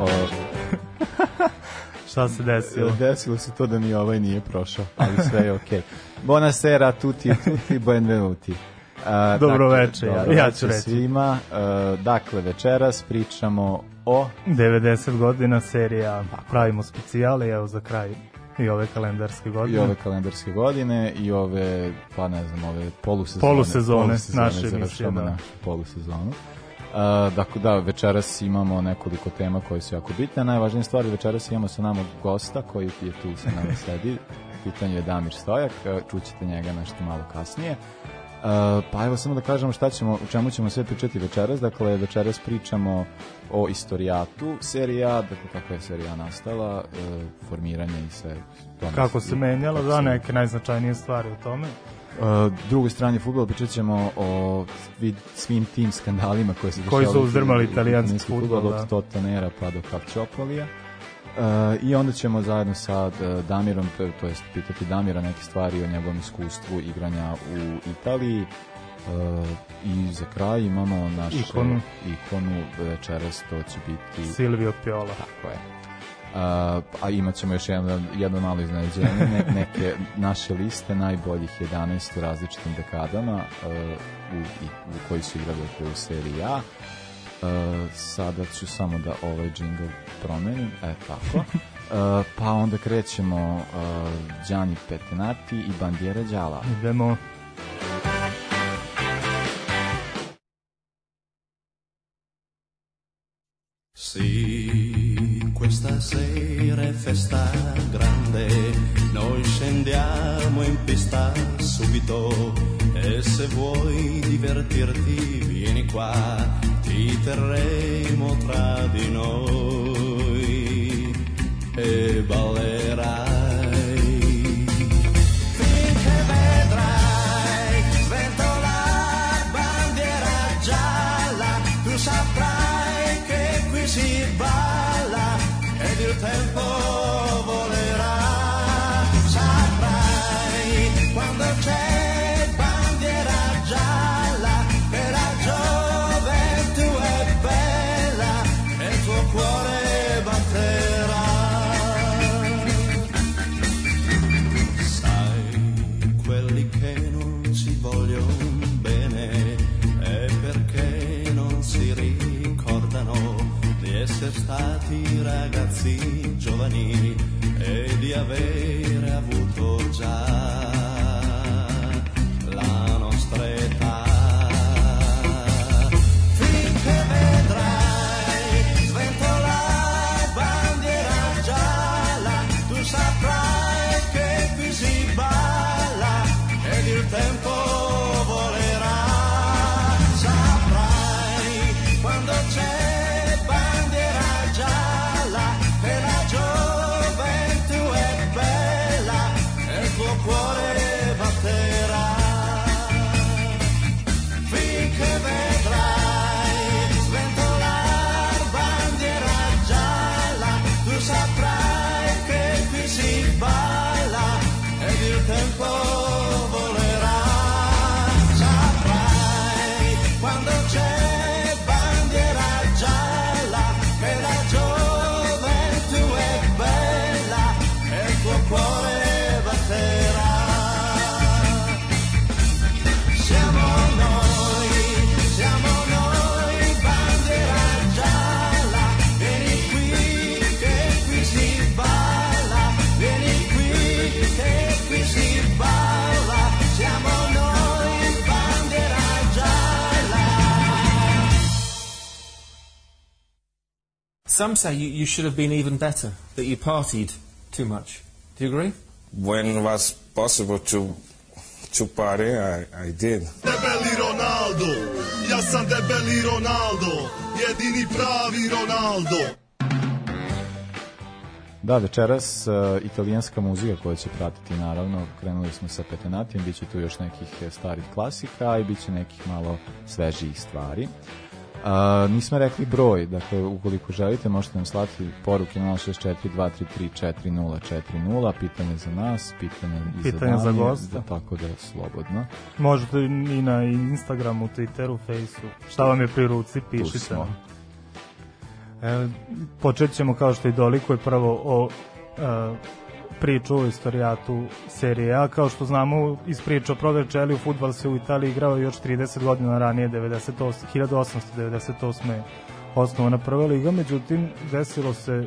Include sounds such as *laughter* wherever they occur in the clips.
O, *laughs* Šta se desilo? *laughs* desilo se to da mi ovaj nije prošao, ali sve je okej. Buonasera tutti, tutti, benvenuti. A, Dobro veče, ja- dobro ja veče ću reći. Svima, A, dakle, večeras pričamo o 90 godina serija, pravimo specijale, evo za kraj i ove kalendarske i godine. ove kalendarske godine i ove, pa ne znam, ove polusezone. Polusezone, naše emisije, da. našu polusezonu. Dakle, da, večeras imamo nekoliko tema koje su jako bitne. Najvažnija stvar je večeras imamo sa nama gosta koji je tu sa nama sedi. *laughs* U pitanju je Damir Stojak, čućete njega nešto malo kasnije. Uh, pa evo samo da kažemo šta ćemo, o čemu ćemo sve pričati večeras. Dakle, večeras pričamo o istorijatu serija, dakle kako je serija nastala, uh, formiranje i sve. tome Kako se menjalo, kako da, neke najznačajnije stvari u tome. Uh, drugoj strani futbola pričat ćemo o svi, svim tim skandalima koji se Koji su uzdrmali italijanski fudbal, da. od Tottenera pa do Calciopolija. Uh, I onda ćemo zajedno sa uh, Damirom, to, to jest pitati Damira neke stvari o njegovom iskustvu igranja u Italiji. Uh, I za kraj imamo našu Ikonu. ikonu večeras, to će biti... Silvio Piola. Tako je. A, a imat ćemo još jedno, jedno malo iznenađenje, ne, neke naše liste najboljih 11 u različitim dekadama uh, u, u koji su igrali u seriji A. Uh, sada ću samo da ovaj džingl promenim, e tako. Uh, pa onda krećemo Gianni Petinati i Bandiera Đala. Idemo. Giovani e di avere Some say you, you should have been even better, that you partied too much. Do you agree? when it was possible to to party, I, I did. Debeli Ronaldo, Ja sam debeli Ronaldo, jedini pravi Ronaldo. Da, večeras uh, italijanska muzika koja će pratiti naravno, krenuli smo sa Petenatijem, bit će tu još nekih eh, starih klasika i bit će nekih malo svežijih stvari. Uh, nismo rekli broj, dakle ukoliko želite možete nam slati poruke 064 233 4040, pitanje za nas, pitanje, i Pitanje za Daniju, gosta. Da, tako da slobodno. Možete i na Instagramu, Twitteru, Faceu. Šta vam je pri ruci, Tu pišite. E, počet ćemo kao što i dolikuje prvo o e, priču o istorijatu serije A. Kao što znamo iz priča o Proverčeliju, futbal se u Italiji igrao još 30 godina ranije, 98, 1898. je osnovana prva liga, međutim desilo se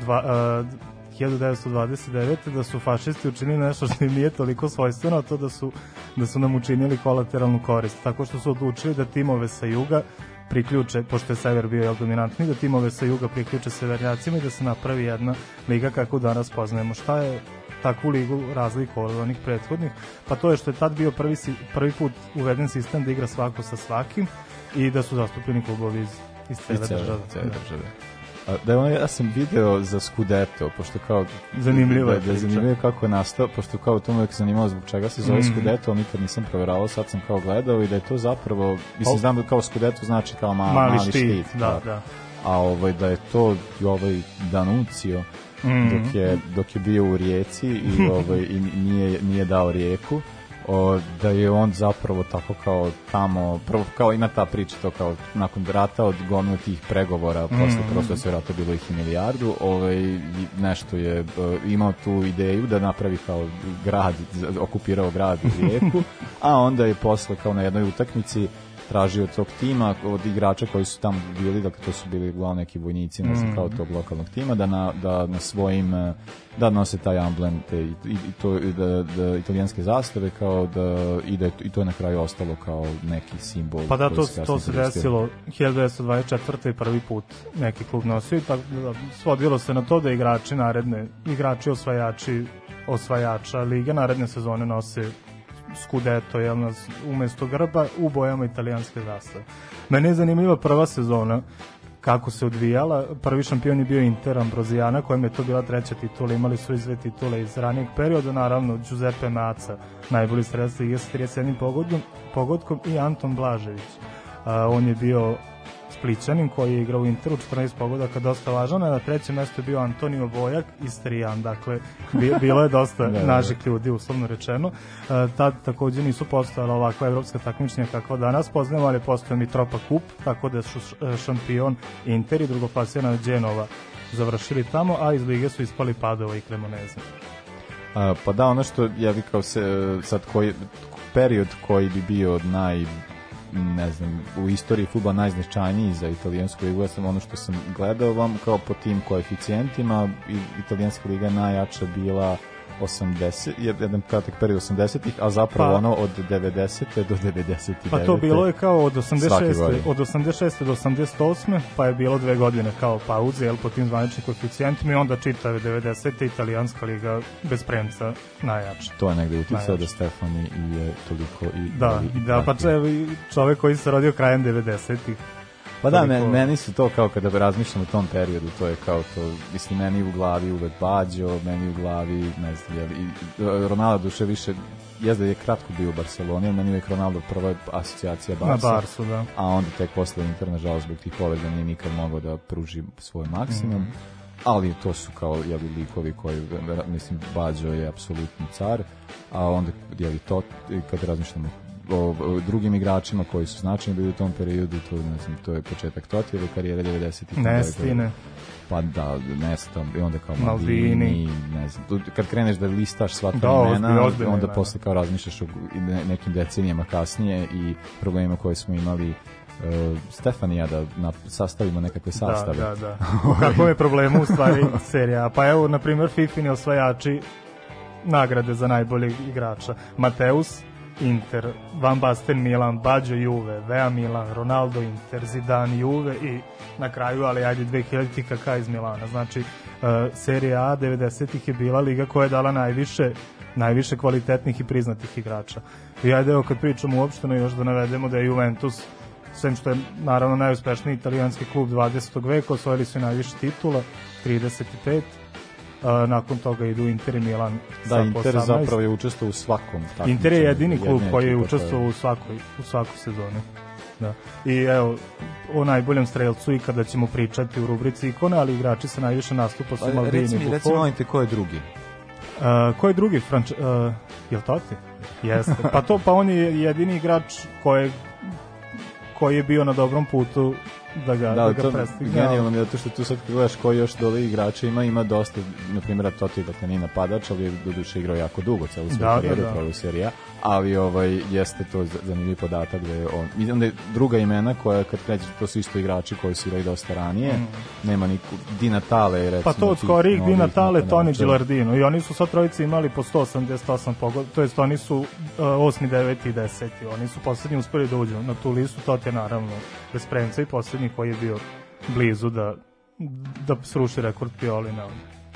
dva, a, 1929. da su fašisti učinili nešto što im nije toliko svojstveno, a to da su, da su nam učinili kolateralnu korist, tako što su odlučili da timove sa juga priključe, pošto je sever bio jel, dominantni, da timove sa juga priključe severnjacima i da se napravi jedna liga kako danas poznajemo. Šta je takvu ligu razliku od onih prethodnih? Pa to je što je tad bio prvi, prvi put uveden sistem da igra svako sa svakim i da su zastupljeni klubovi iz, iz cele cele, države. cele Da. A, Da, ono, ja sam video za Scudetto, pošto kao... Zanimljiva da, je da, priča. zanimljivo je kako je nastao, pošto kao to me uvijek zanimalo zbog čega se zove Mhm. Scudetto, ali nikad nisam proveravao, sad sam kao gledao i da je to zapravo, mislim, znam da kao Scudetto znači kao ma, Mali, mali, štit, štit, da, da. a ovaj, da je to ovaj Danucio, Mhm. dok, je, dok je bio u rijeci i, *laughs* ovaj, i nije, nije dao rijeku, o, da je on zapravo tako kao tamo, prvo kao ima ta priča to kao nakon rata od gomilu tih pregovora, posle Mhm. prosto sve rata bilo ih i milijardu, ovaj, nešto je imao tu ideju da napravi kao grad, okupirao grad i rijeku, *laughs* a onda je posle kao na jednoj utakmici tražio od tog tima, od igrača koji su tamo bili, dakle to su bili uglavnom neki vojnici, ne znam, kao tog lokalnog tima, da na, da na svojim, eh, da nose taj amblem te, i, i, to, i da, da italijanske zastave, kao da, i da je, i to je na kraju ostalo kao neki simbol. Pa da, to, se to se desilo 1924. i prvi put neki klub nosio i tako da svodilo se na to da igrači naredne, igrači osvajači osvajača lige naredne sezone nose Scudetto, jel nas, umesto grba u bojama italijanske zastave. Mene je zanimljiva prva sezona kako se odvijala. Prvi šampion je bio Inter Ambrozijana, kojem je to bila treća titula. Imali su izve titule iz ranijeg perioda, naravno Giuseppe Maca, najbolji strelac lige sa 31 pogodkom, i Anton Blažević. A, on je bio Splićanin koji je igrao u Interu 14 pogodaka, dosta važan, a na trećem mestu je bio Antonio Bojak iz Trijan, dakle bi- bilo je dosta *laughs* Da, da, da. naših ljudi, uslovno rečeno. E, tad takođe nisu postojala ovakva evropska takmičenja kakva danas poznajemo, ali postoje Mitropa Kup, tako da su e, šampion Inter i drugoplasirana Genova završili tamo, a iz lige su ispali Padova i Cremoneze. A, pa da, ono što ja bi kao se, sad koji, period koji bi bio naj ne znam, u istoriji futbola najznačajniji za italijansku ligu, ja sam ono što sam gledao vam kao po tim koeficijentima, italijanska liga najjača bila 80, jedan kratak period 80-ih, a zapravo Pa- ono od 90. do 99. Pa to bilo je kao od Svake 86. godine. od 86. do 88. pa je bilo dve godine kao pauze, jel, po tim zvaničnim koeficijentima i onda čitave 90. italijanska liga bez premca najjača. To je negde uticao da Stefani i je toliko i Da, i da, pa čovek koji se rodio krajem 90-ih. Pa da, Toliko- meni, su to kao kada razmišljam o tom periodu, to je kao to, mislim, meni u glavi uvek Bađo, meni u glavi, ne znam, jel, i Ronaldo duše više, jezda je kratko bio u Barceloni, ali meni uvek Ronaldo prva asocijacija Na Barca, Barsu, da. a onda tek posle Inter, nažalost, zbog tih povreda nije nikad mogao da pruži svoj maksimum, Mhm. ali to su kao jeli, likovi koji, mislim, Bađo je apsolutni car, a onda jeli, to, kad razmišljamo o, o drugim igračima koji su značajni bili u tom periodu, to, ne znam, to je početak Totijeve karijere 90-ih. Nestine. Pa da, Nesta, i onda kao Maldini. Maldini, ne znam. tu- Kad kreneš da listaš sva Da, ta ozbiljno, imena, ozbiljno onda imena. posle kao razmišljaš o i ne- nekim decenijama kasnije i problemima koje smo imali uh, Stefanija da na, sastavimo nekakve sastave. Da, da, da. *laughs* U kakvom je problemu u stvari serija? Pa evo, na primjer, Fifini osvajači nagrade za najboljeg igrača. Mateus, Inter, Van Basten Milan, Baggio Juve, Vea Milan, Ronaldo Inter, Zidane Juve i na kraju, ali ajde 2000 KK iz Milana. Znači, uh, serija A 90-ih je bila liga koja je dala najviše najviše kvalitetnih i priznatih igrača. I ajde, evo kad pričamo uopšteno još da navedemo da je Juventus sem što je naravno najuspešniji italijanski klub 20. veka, osvojili su najviše titula, 35, a, nakon toga idu Inter i Milan Da, Inter 18. zapravo je učestvovao u svakom takmičenju. Inter je jedini klub koji je učestvovao u svakoj, u svakoj sezoni. Da. I evo, o najboljem strelcu i kada ćemo pričati u rubrici ikone, ali igrači sa najviše nastupa su Pa, Maldini Reci i mi, reci Buffon. molim te, ko je drugi? Uh, ko je drugi Franč... Uh, jel to ti? Jeste. Pa to, pa on je jedini igrač koji koji je bio na dobrom putu da ga, da, Da, ga to prestigne. genijalno mi je zato što tu sad gledaš koji još dole igrača ima, ima dosta, na primjer Totti da nije napadač, ali je doduše igrao jako dugo, celu svoju Da, da, karijeru, da. proveo u Serie A, ali ovaj, jeste to zanimljiv podatak da je on, i onda je druga imena koja kad kreće, to su isto igrači koji su igrali dosta ranije, nema ni Di Natale, recimo. Pa to od skorijih Di Natale, Toni. Gilardino. I oni su sva trojica imali po 188 pogod, to jest oni su uh, 8, 9 i 10. Oni su poslednji uspeli da uđu na tu listu, to je naravno bez premca i poslednji koji je bio blizu da da sruši rekord Piolina.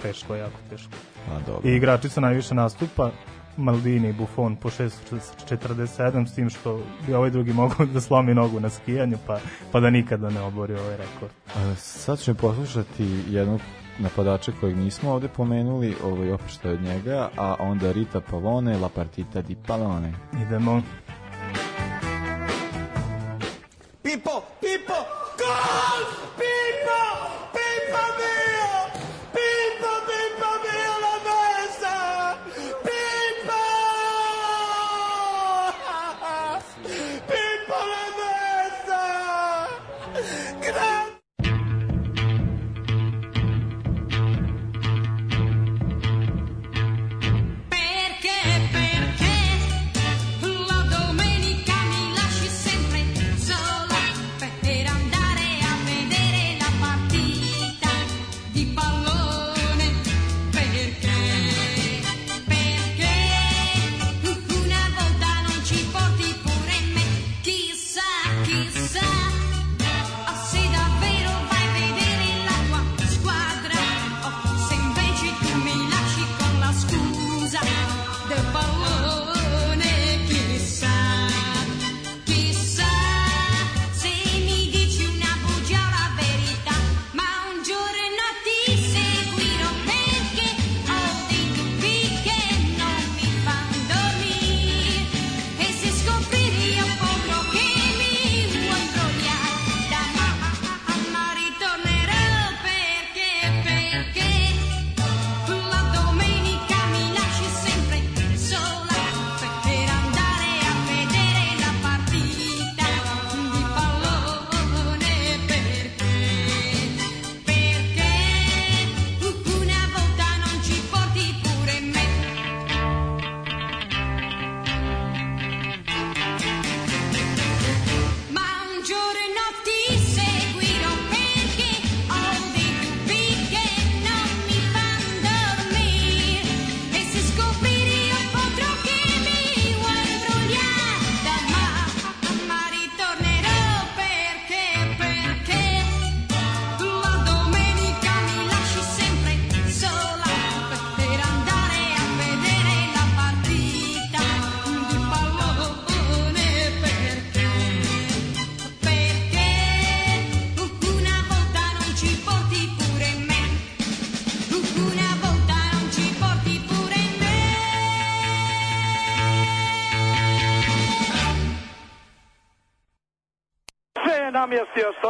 Teško, jako teško. A, dobro. I igrači sa najviše nastupa, Maldini i Buffon po 647, s tim što bi ovaj drugi mogao da slomi nogu na skijanju, pa, pa da nikada ne obori ovaj rekord. A, Sad ćemo poslušati jednog napadača kojeg nismo ovde pomenuli, ovaj, je od njega, a onda Rita Pavone, La Partita di Palone. Idemo. Pippo,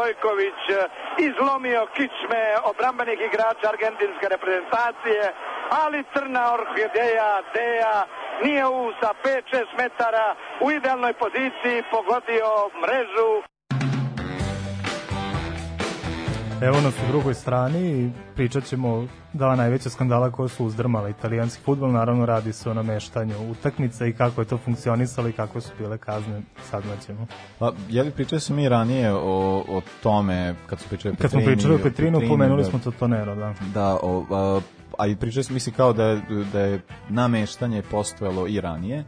Stojković, izlomio kičme obrambenih igrača argentinske reprezentacije, ali crna orhideja, Deja, nije u sa 5-6 metara u idealnoj poziciji pogodio mrežu. Evo nas u drugoj strani i pričat ćemo dva najveća skandala koja su uzdrmala italijanski futbol. Naravno radi se o nameštanju utakmica i kako je to funkcionisalo i kako su bile kazne. Saznaćemo. Pa, je li pričali smo mi ranije o, o tome, kad su pričali o Kad smo Petrini, pričali o Petrinu, pomenuli da- smo Totonero, da. Da, o, a, a i pričali smo, mislim kao da da je nameštanje postojalo i ranije,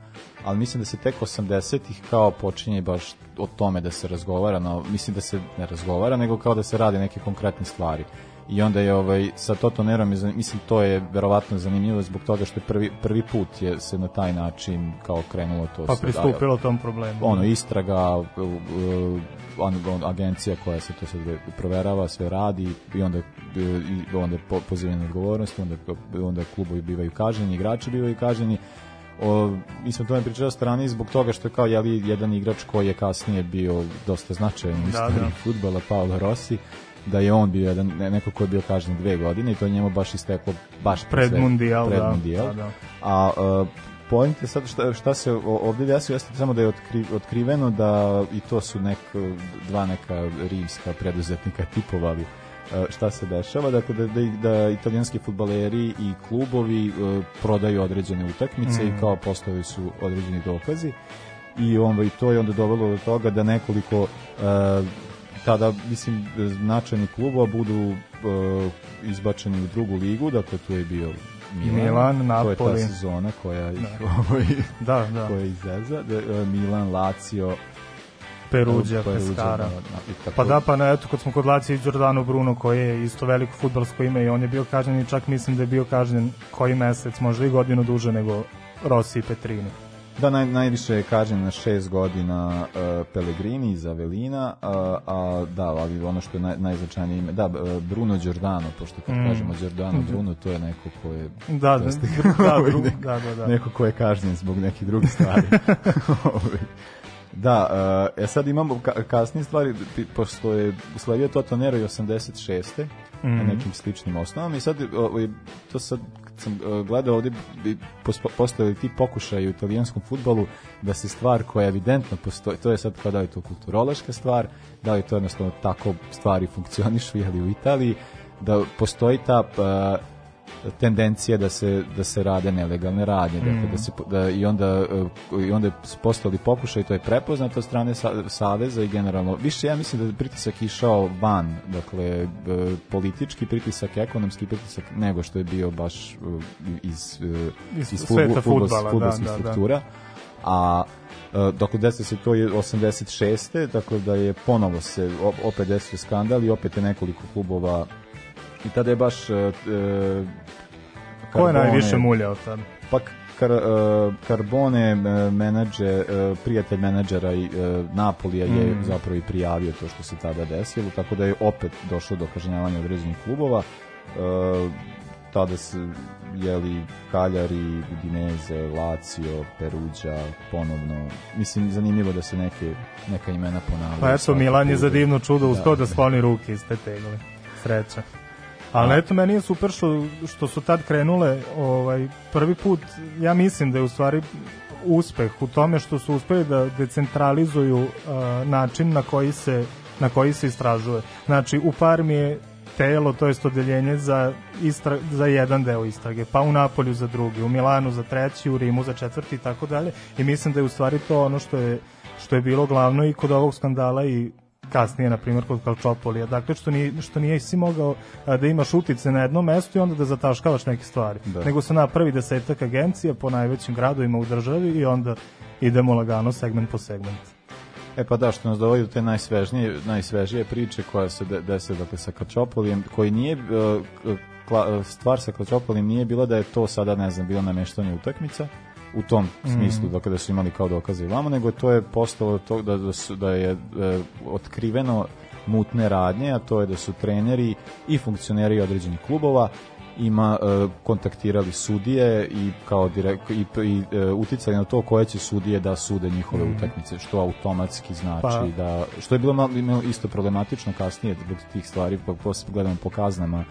ali mislim da se tek 80-ih kao počinje baš o tome da se razgovara, no, mislim da se ne razgovara, nego kao da se radi neke konkretne stvari. I onda je ovaj sa Totonerom je mislim to je verovatno zanimljivo zbog toga što je prvi prvi put je se na taj način kao krenulo to Pa pristupilo tom problemu. ono istraga on, on, agencija koja se to sad proverava sve radi i onda uh, i onda pozivanje na odgovornost onda onda klubovi bivaju kažnjeni igrači bivaju kažnjeni o, mi smo to ne pričali o strani zbog toga što je kao jeli, jedan igrač koji je kasnije bio dosta značajan u Da, istoriji da. fudbala Paolo Rossi da je on bio jedan, ne- neko ko je bio kažnjen dve godine i to je njemu baš isteklo baš Pred sve- mundijal, pred da, mundijal. da, da. A uh, point je sad šta, šta se ovdje desilo jeste samo da je otkri, otkriveno da i to su nek, dva neka rimska preduzetnika tipovali uh, šta se dešava, dakle da, da, da italijanski futbaleri i klubovi uh, prodaju određene utakmice Mm. i kao postoje su određeni dokazi i onda i to je onda dovelo do toga da nekoliko uh, tada mislim značajni klubova budu uh, izbačeni u drugu ligu, dakle tu je bio Milan, Milan, to je ta Napoli. sezona koja ih, Da. *laughs* ovaj, Da, da. koja izveza, da, Milan, Lazio, Peruđa, Pescara. da, da, Pa da, pa na, eto, kad smo kod Lacija i Giordano Bruno, koji je isto veliko futbalsko ime i on je bio kažnjen i čak mislim da je bio kažnjen koji mesec, možda i godinu duže nego Rossi i Petrini. Da, naj, najviše je kažen na šest godina uh, Pellegrini iz Avelina, a, a da, ali ono što je naj, najznačajnije ime, da, uh, Bruno Giordano, pošto kad Mm. kažemo Giordano *laughs* Bruno, to je neko ko je... Da, da, da, *laughs* ovaj, neko- da, da, da. Neko ko je kažnjen zbog nekih drugih stvari. *laughs* Da, uh, e sad imamo ka, kasnije stvari, pošto je usledio Toto Nero i 86. na Mhm. nekim sličnim osnovama i sad to sad kad sam uh, gledao ovdje postojali ti pokušaji u italijanskom futbolu da se stvar koja evidentno postoji, to je sad kao da li je to kulturološka stvar, da li je to jednostavno tako stvari funkcionišu jeli u Italiji, da postoji ta uh, tendencija da se da se rade nelegalne radnje dakle da se da i onda uh, i onda su postali pokušaj to je prepoznato od strane sa, saveza i generalno više ja mislim da je pritisak išao van dakle uh, politički pritisak ekonomski pritisak nego što je bio baš uh, iz Iz iz sveta fudbal- fudbala, da, fudbalskih da, da. struktura a dakle desilo se to je 86. dakle da je ponovo se op- opet desio skandal i opet je nekoliko klubova i tada je baš uh, uh, Ko je najviše muljao tad? Pa kar, uh, Carbone uh, menadžer, uh, prijatelj menadžera i Napolija je Mm. zapravo i prijavio to što se tada desilo, tako da je opet došlo do kažnjavanja određenih klubova. Tada se jeli Kaljari, Udineze, Lazio, Peruđa, ponovno. Mislim, zanimljivo da se neke, neka imena ponavljaju. Pa eto, Milan je za divno čudo Da. uspeo da skloni ruke iz te tegle. Sreća. Ali eto, meni je super što, što su tad krenule ovaj, prvi put, ja mislim da je u stvari uspeh u tome što su uspeli da decentralizuju uh, način na koji se na koji se istražuje. Znači, u Parmi je telo, to jest odeljenje za, istra, za jedan deo istrage, pa u Napolju za drugi, u Milanu za treći, u Rimu za četvrti i tako dalje. I mislim da je u stvari to ono što je, što je bilo glavno i kod ovog skandala i kasnije, na primjer, kod Kalčopolija. Dakle, što nije, što nije si mogao da imaš utice na jednom mestu i onda da zataškavaš neke stvari. Da. Nego se napravi desetak agencija po najvećim gradovima u državi i onda idemo lagano segment po segment. E pa da, što nas dovodi do te najsvežnije, najsvežije priče koja se de, dese dakle, sa Kačopolijem, koji nije, uh, kla, stvar sa Kačopolijem nije bila da je to sada, ne znam, bilo nameštanje utakmica, u tom smislu, dakle da su imali kao dokaze i vamo, nego to je postalo to da, da, su, da je e, otkriveno mutne radnje, a to je da su treneri i funkcioneri određenih klubova ima e, kontaktirali sudije i kao direkt i, i e, uticali na to koje će sudije da sude njihove utakmice što automatski znači Pa- da što je bilo malo, isto problematično kasnije zbog tih stvari pa posle gledamo po kaznama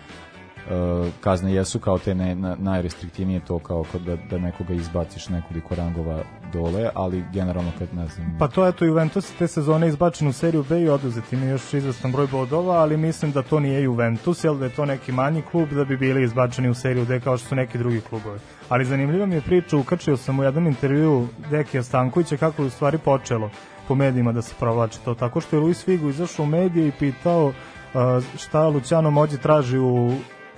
e, kazne jesu kao te ne, na, najrestriktivnije to kao da, da nekoga izbaciš nekoliko rangova dole, ali generalno kad ne znam Pa to je to Juventus te sezone izbačen u seriju B i oduzet im još izvestan broj bodova, ali mislim da to nije Juventus, jel da je to neki manji klub da bi bili izbačeni u seriju D kao što su neki drugi klubovi. Ali zanimljiva mi je priča, ukačio sam u jednom intervju Dekija Stankovića kako je u stvari počelo po medijima da se provlači to, tako što je Luis Figo izašao u medije i pitao uh, šta Luciano Mođi traži u,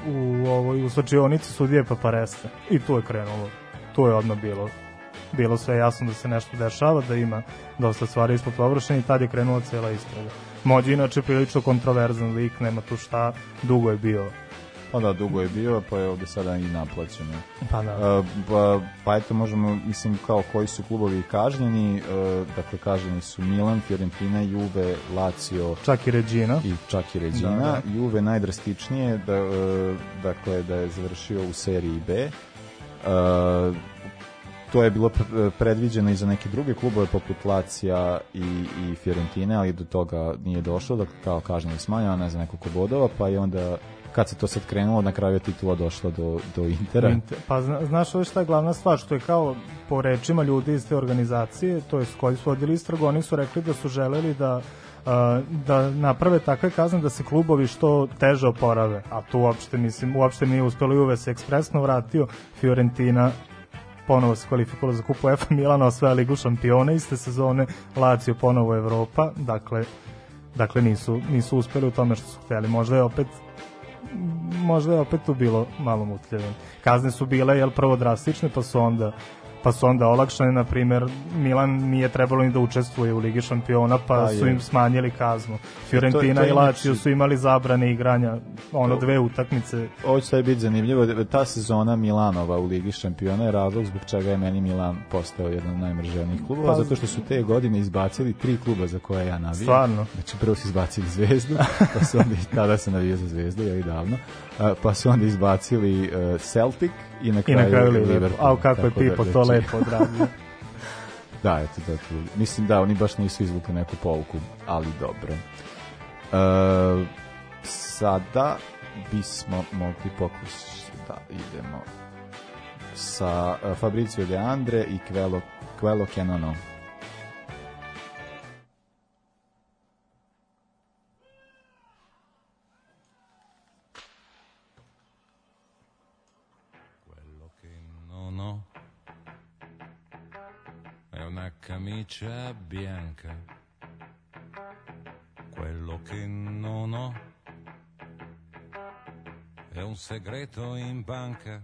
u, ovoj, u slačionici sudije Paparese. I tu je krenulo. Tu je odmah bilo bilo sve jasno da se nešto dešava, da ima dosta stvari ispod površine i tad je krenula cela istraga. Mođi inače prilično kontroverzan lik, nema tu šta, dugo je bio Pa da, dugo je bio, pa je ovde sada i naplaćeno. Pa da. Uh, pa, pa eto, možemo, mislim, kao koji su klubovi kažnjeni, uh, dakle, kažnjeni su Milan, Fiorentina, Juve, Lazio čak i Regina. i čak i Regina. Da, da. Juve najdrastičnije, da, uh, dakle, da je završio u seriji B. To je bilo pre- predviđeno i za neke druge klubove poput Lacija i, i Fiorentine, ali do toga nije došlo, dakle kao kažnjeni ne znam, nekoliko bodova, pa je onda kad se to sad krenulo, na kraju je titula došla do, do Intera. Inter- Pa zna, znaš ovo šta je glavna stvar, što je kao po rečima ljudi iz te organizacije, to je koji su vodili istragu, oni su rekli da su želeli da da naprave takve kazne da se klubovi što teže oporave, a tu uopšte, mislim, uopšte nije uspelo i uve se ekspresno vratio Fiorentina ponovo se kvalifikovala za kupu UEFA Milana, osvaja ligu šampiona iste sezone, Lazio ponovo Evropa, dakle, dakle nisu, nisu uspeli u tome što su hteli. Možda je opet možda je opet tu bilo malo mutljave. Kazne su bile jel prvo drastične, pa su onda pa su onda olakšane, na primer Milan nije trebalo ni da učestvuje u Ligi šampiona, pa Pa su im smanjili kaznu. Fiorentina to je i Lazio su imali zabrane igranja, ono To- dve utakmice. Ovo će sad biti zanimljivo. Ta sezona Milanova u Ligi šampiona je razlog zbog čega je meni Milan postao jedan od najmržavnijih klubova, Pa- zato što su te godine izbacili tri kluba za koje ja navijam. Stvarno? Znači prvo su izbacili Zvezdu, *laughs* pa su onda, tada se navijao za Zvezdu, ja i davno, pa su onda izbacili uh, Celtic i na I kraju, na kraju Liverpool. Liverpool. A kako je Tako da, Pipo to znači, lepo odradio. *laughs* Da, eto, da, tu, mislim da oni baš nisu izvukli neku pouku, ali dobro. E, sada bismo mogli pokušati da idemo sa uh, Fabrizio De Andre i Quello, Quello che camicia bianca. Quello che non ho è un segreto in banca.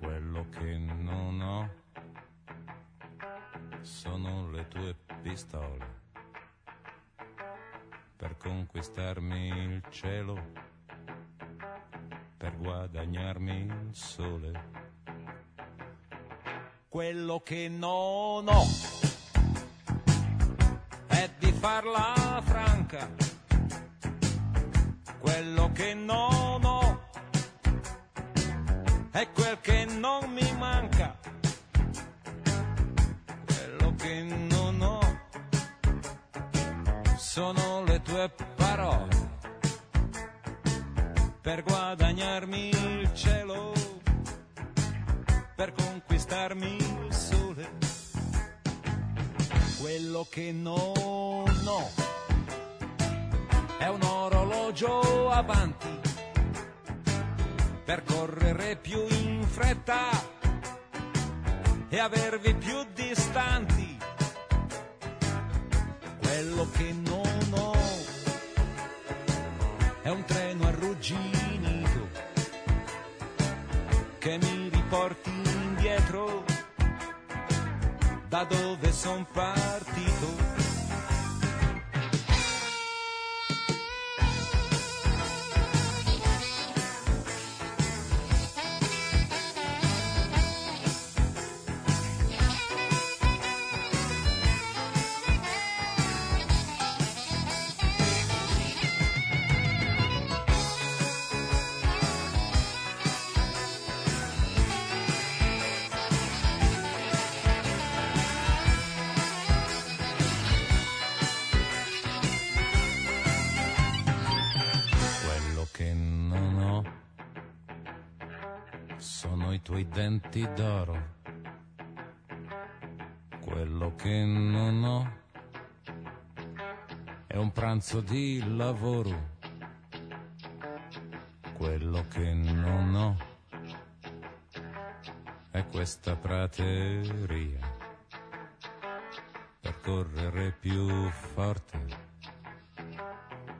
Quello che non ho sono le tue pistole per conquistarmi il cielo per guadagnarmi il sole. Quello che non ho è di farla franca. Quello che non ho è quel che non mi manca. Quello che non ho sono le tue parole per guadagnarmi il cielo, per conquistarmi il sole. Quello che non ho è un orologio avanti per correre più in fretta e avervi più distanti. Quello che non ho è un treno arrugginito che mi riporti indietro da dove son partito. Denti d'oro. Quello che non ho è un pranzo di lavoro. Quello che non ho è questa prateria per correre più forte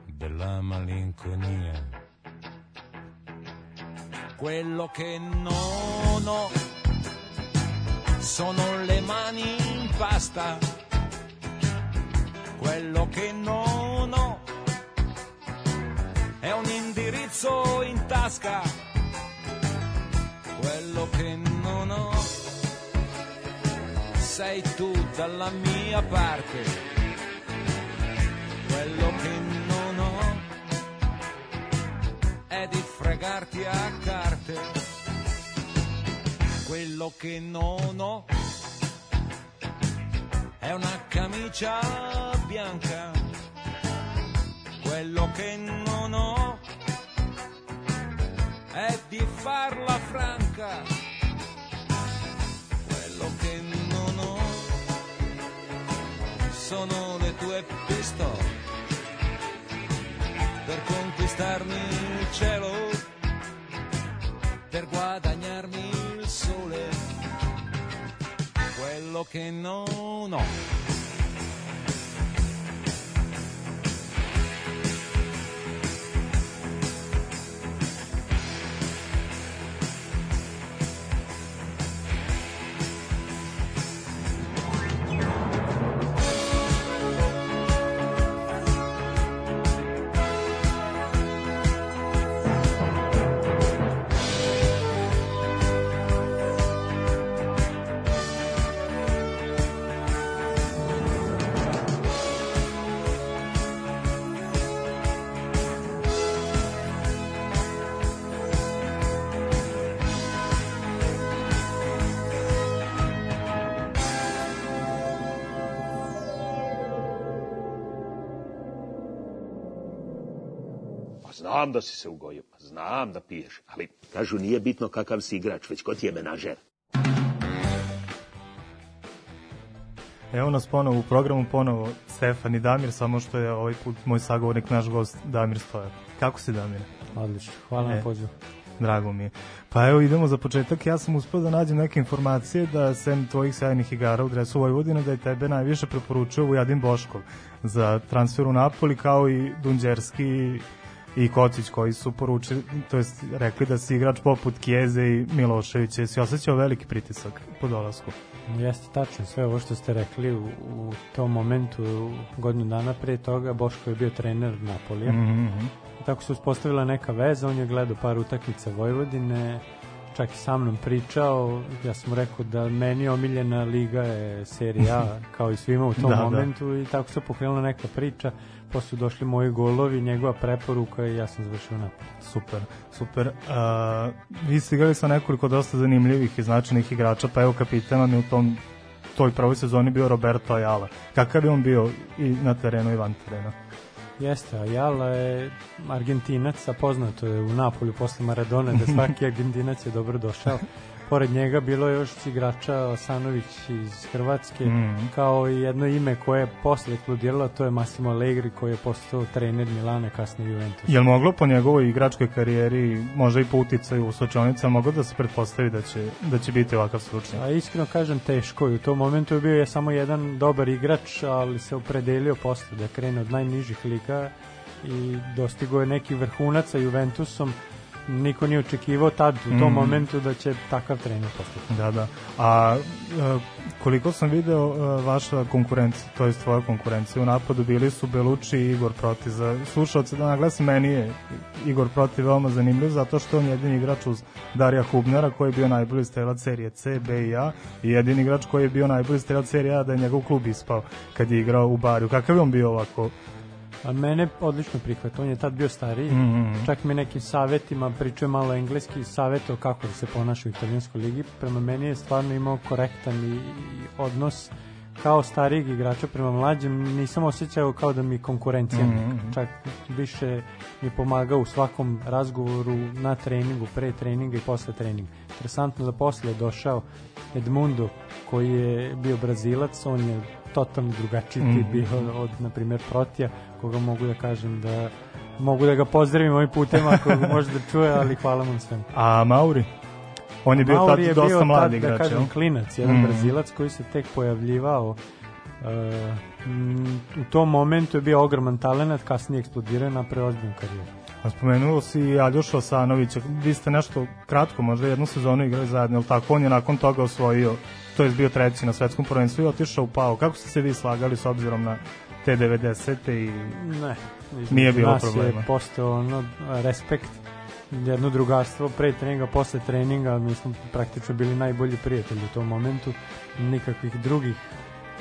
della malinconia. Quello che non ho sono le mani in pasta, quello che non ho è un indirizzo in tasca, quello che non ho sei tu dalla mia parte, è di fregarti a carte, quello che non ho è una camicia bianca, quello che non ho è di farla franca, quello che non ho sono le tue pistole. Per conquistarmi il cielo, per guadagnarmi il sole, quello che non ho. Znam da si se ugojio, pa znam da piješ, ali kažu nije bitno kakav si igrač, već ko ti je menažer. Evo nas ponovo u programu, ponovo Stefan i Damir, samo što je ovaj put moj sagovornik, naš gost Damir Stojak. Kako si Damir? Odlično, hvala E. na pozivu. Drago mi je. Pa evo idemo za početak. Ja sam uspio da nađem neke informacije da sem tvojih sjajnih igara u dresu Vojvodine da je tebe najviše preporučio Vujadin Boškov za transfer u Napoli kao i Dunđerski i Kocić koji su poručili, to jest rekli da si igrač poput Kijeze i Miloševića. Jesi osjećao veliki pritisak po dolasku? Jeste tačno, sve ovo što ste rekli u, u tom momentu, godinu dana prije toga, Boško je bio trener Napolija. Mhm. Tako se uspostavila neka veza, on je gledao par utakmica Vojvodine, čak i sa mnom pričao, ja sam rekao da meni omiljena liga je Serie A, *laughs* kao i svima u tom Da, da. momentu i tako se pokrenula neka priča, posle su došli moji golovi, njegova preporuka i ja sam završio napad. Super, super. A, vi ste igrali sa nekoliko dosta zanimljivih i značajnih igrača, pa evo kapitan je u tom toj prvoj sezoni bio Roberto Ayala. Kakav je on bio i na terenu i van terena? Jeste, Ayala je Argentinac, a poznato je u Napolju posle Maradona da *laughs* svaki Argentinac je dobro došao. Pored njega bilo još igrača Osanović iz Hrvatske, Mhm. kao i jedno ime koje je posle eksplodiralo, to je Massimo Allegri koji je postao trener Milana, kasnije Juventus. Je li moglo po njegovoj igračkoj karijeri, možda i po uticaju u slučajnica, moglo da se pretpostavi da će, da će biti ovakav slučaj? A iskreno kažem teško i u tom momentu je bio je samo jedan dobar igrač, ali se opredelio posle da krene od najnižih liga i dostigo je neki vrhunac sa Juventusom. Niko nije očekivao tad u tom Mm. momentu da će takav trener postati. Da, da. A e, koliko sam video e, vaša konkurencija, to je tvoja konkurencija u napadu, bili su Belucci i Igor Proti. Za slušalce da naglasim, meni je Igor Proti veoma zanimljiv zato što on je jedini igrač uz Darija Hubnera koji je bio najbolji strelac serije C, B i A i jedini igrač koji je bio najbolji strelac serije A da je njegov klub ispao kad je igrao u Bariju. Kakav je on bio ovako? A mene odlično prihvata, on je tad bio stariji, Mhm. čak mi nekim savetima, pričao malo engleski, savetao kako da se ponaša u italijanskoj ligi, prema meni je stvarno imao korektan i, i odnos kao starijeg igrača prema mlađem, nisam osjećao kao da mi konkurencija neka. mhm. čak više mi pomagao u svakom razgovoru na treningu, pre treninga i posle treninga. Interesantno da posle je došao Edmundo koji je bio brazilac, on je totalno drugačiji tip Mhm. bio od, na primjer, Protija, koga mogu da kažem da mogu da ga pozdravim ovim putem ako *laughs* može da čuje, ali hvala mu na svemu. A Mauri? On je bio Mauri tad je dosta bio mlad tad, igrač, da kažem, klinac, jedan Mhm. brazilac koji se tek pojavljivao Uh, m, u tom momentu je bio ogroman talent, kasnije eksplodirao i napravio ozbiljnu karijeru. A Spomenuo si Aljoša Osanovića, vi ste nešto kratko, možda jednu sezonu igrali zajedno, ali tako, on je nakon toga osvojio, to je bio treći na svetskom prvenstvu i otišao u Pau. Kako ste se vi slagali s obzirom na te 90. i Ne. Nije bilo nas problema. je postao ono, respekt, jedno drugarstvo pre treninga, posle treninga, mi smo praktično bili najbolji prijatelji u tom momentu, nikakvih drugih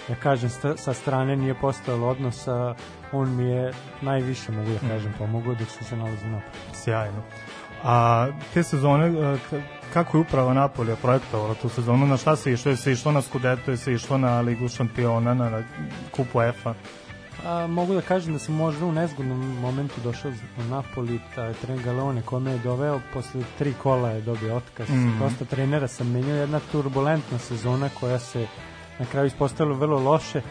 ja kažem, sta, sa strane nije postojalo odnosa, on mi je najviše, mogu da kažem, pomogao dok sam se nalazio napad. sjajno. A te sezone, e, kako je uprava Napolija projektovala tu sezonu, na šta se išlo? Je se išlo na Scudetto, je se išlo na Ligu šampiona, na, na Kupu EFA? A, mogu da kažem da sam možda u nezgodnom momentu došao u Napoli, taj trener Galeone kome je doveo, posle tri kola je dobio otkaz. Mhm. Dosta trenera sam menjao, jedna turbulentna sezona koja se na kraju ispostavila vrlo loše. E,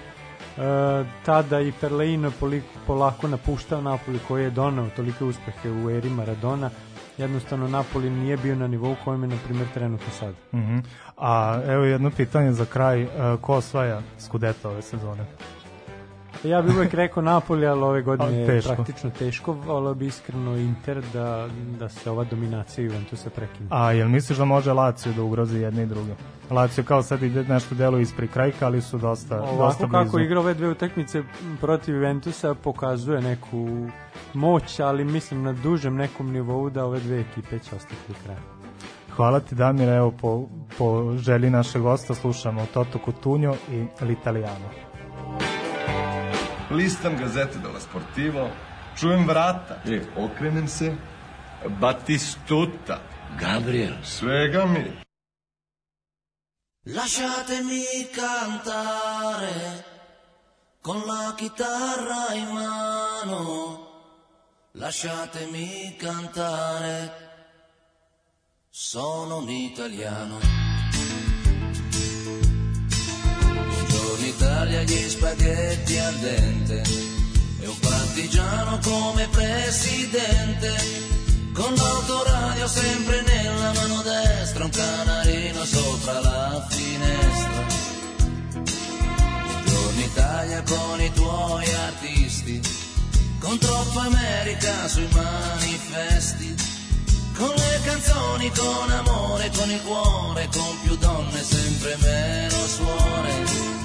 tada i Perleino poli- polako napuštao Napoli koji je donao tolike uspehe u eri Maradona. Jednostavno Napoli nije bio na nivou kojem je, na primjer, trenutno sad. Mhm. A evo jedno pitanje za kraj, e, ko osvaja Scudetto ove sezone? Ja bih uvek rekao Napoli, ali ove godine Ali je teško. praktično teško. Volao bi iskreno Inter da, da se ova dominacija Juventusa prekine. A jel misliš da može Lazio da ugrozi jedne i druge? Lazio kao sad ide nešto delo ispred krajka, ali su dosta, dosta Ovako blizu. kako igra ove dve utakmice protiv Juventusa pokazuje neku moć, ali mislim na dužem nekom nivou da ove dve ekipe će ostati do kraja. Hvala ti Damir, evo po, po želji našeg gosta slušamo Toto Cutugno i L'Italiano. Listam gazete dello Sportivo, čujem vrata. E, okrenem se, Batistuta. Gabriel. Svega mi. Lasciatemi cantare con la chitarra in mano. Lasciatemi cantare. Sono un italiano. Italia, gli spaghetti al dente. E un partigiano come presidente. Con l'autoradio sempre nella mano destra, un canarino sopra la finestra. Buongiorno Italia con i tuoi artisti, con troppa America sui manifesti, con le canzoni, con amore, con il cuore, con più donne, sempre meno suore.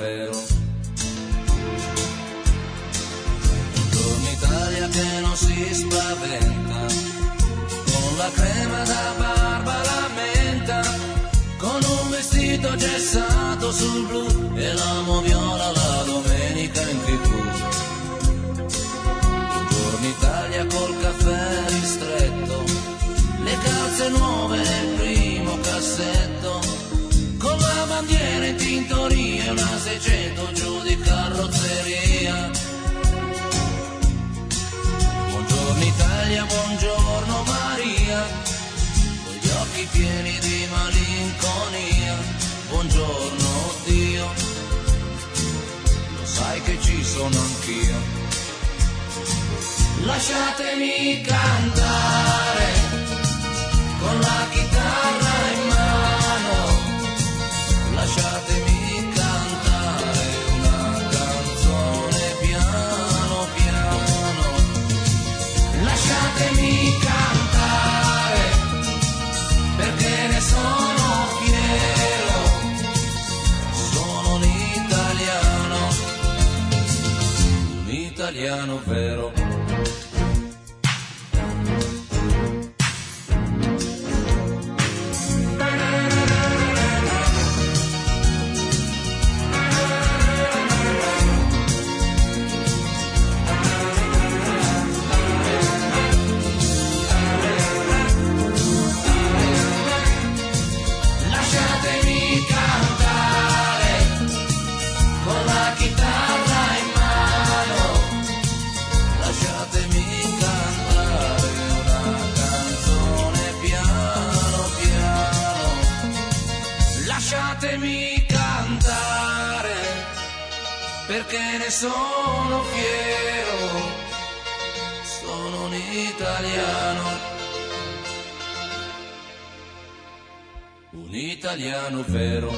vero. Buongiorno Italia che non si spaventa, con la crema da barba la menta, con un vestito gessato sul blu Buongiorno Dio, lo sai che ci sono anch'io. Lasciatemi cantare con la chitarra in mano. Italiano vero. Sono fiero, sono un italiano, un italiano vero.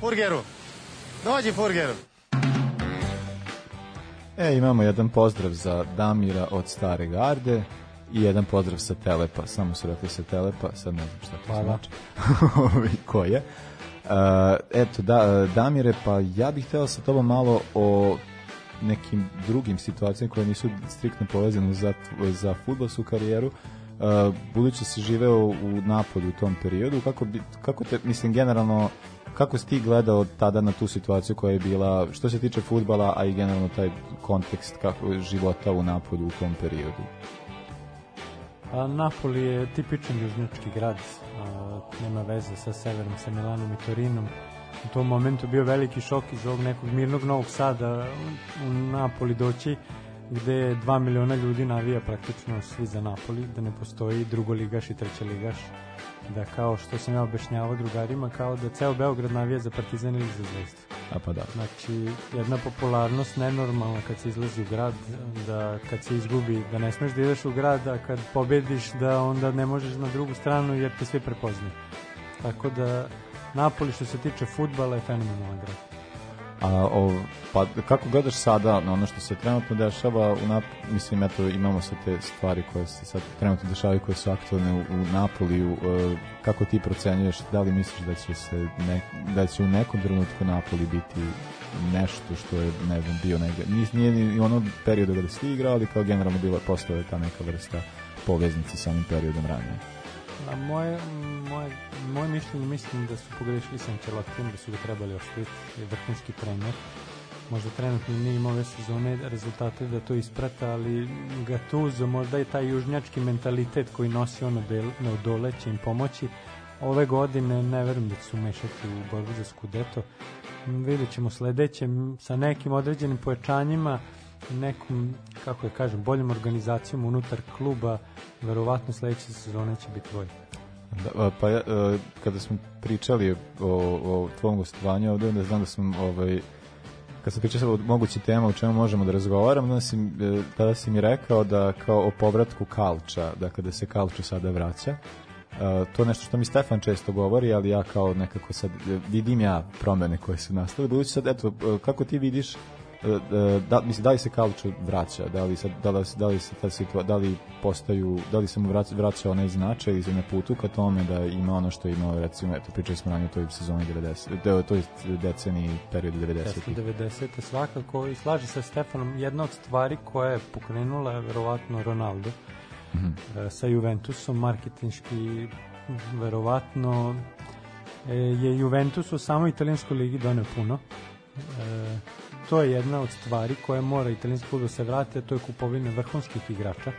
Furgeru, dođi Furgeru. E, imamo jedan pozdrav za Damira od Stare Garde i jedan pozdrav sa Telepa, samo su rekli sa Telepa, sad ne znam šta to Hvala. znači. *laughs* Ko je? Uh, eto, da, Damire, pa ja bih hteo sa tobom malo o nekim drugim situacijama koje nisu striktno povezane za, za futbolsku karijeru. Uh, budući si živeo u Napolju u tom periodu, kako, bi, kako te, mislim, generalno, kako si ti gledao tada na tu situaciju koja je bila, što se tiče futbala, a i generalno taj kontekst kako, života u Napolju u tom periodu? A Napoli je tipičan južnjački grad, a, nema veze sa severom, sa Milanom i Torinom. U tom momentu bio veliki šok iz ovog nekog mirnog Novog Sada u Napoli doći gde 2 miliona ljudi navija praktično svi za Napoli, da ne postoji drugoligaš i trećeligaš, da kao što sam ja objašnjavao drugarima, kao da ceo Beograd navija za Partizan ili za Zvezdu. A pa da. Znači, jedna popularnost nenormalna kad se izlazi u grad, da kad se izgubi, da ne smeš da ideš u grad, a kad pobediš da onda ne možeš na drugu stranu jer te svi prepoznaju. Tako da, Napoli što se tiče futbala je fenomenalan grad. A, o, pa kako gledaš sada na ono što se trenutno dešava u Nap mislim eto imamo sve te stvari koje se sad trenutno dešavaju koje su aktualne u, u Napoliju e, kako ti procenjuješ da li misliš da će se ne, da će u nekom trenutku Napoli biti nešto što je ne znam bio negde nije, ni ono periodu kada si igrao ali kao generalno bila postala ta neka vrsta poveznice sa onim periodom ranije A moje, moje, moje mišljenje mislim da su pogrešili sa Ancelottijem, da su ga trebali ostaviti, vrhunski trener. Možda trenutno nije imao ove sezone rezultate da to isprata, ali Gattuso, možda i taj južnjački mentalitet koji nosi ono na odole će im pomoći. Ove godine ne verujem da će se umešati u borbu za Scudetto. M, Vidjet ćemo sledeće sa nekim određenim pojačanjima nekom, kako je kažem, boljom organizacijom unutar kluba, verovatno sledeće sezone će biti bolje. Da, pa ja, kada smo pričali o, o tvom gostovanju ovde, onda znam da sam ovaj, kad sam pričali o mogući tema o čemu možemo da razgovaramo, onda si, e, tada si mi rekao da kao o povratku Kalča, dakle da se Kalču sada vraća. E, to je nešto što mi Stefan često govori, ali ja kao nekako sad e, vidim ja promene koje su nastale. Budući sad, eto, e, kako ti vidiš da, mislim, da li se Kalču vraća, da li, sad, da li, da li se ta situa, da li postaju, da li se mu vraća, vraća onaj značaj ili se ne putu ka tome da ima ono što je imao, recimo, eto, pričali smo ranije o toj sezoni 90, da, to je deceniji periodu 90. Jeste 90. svakako i slaže se Stefanom jedna od stvari koja je pokrenula je verovatno Ronaldo Mhm. e, sa Juventusom marketinški verovatno e, je Juventus u samoj italijanskoj ligi doneo puno e, to je jedna od stvari koja mora italijanski fudbal se vrati a to je kupovina vrhunskih igrača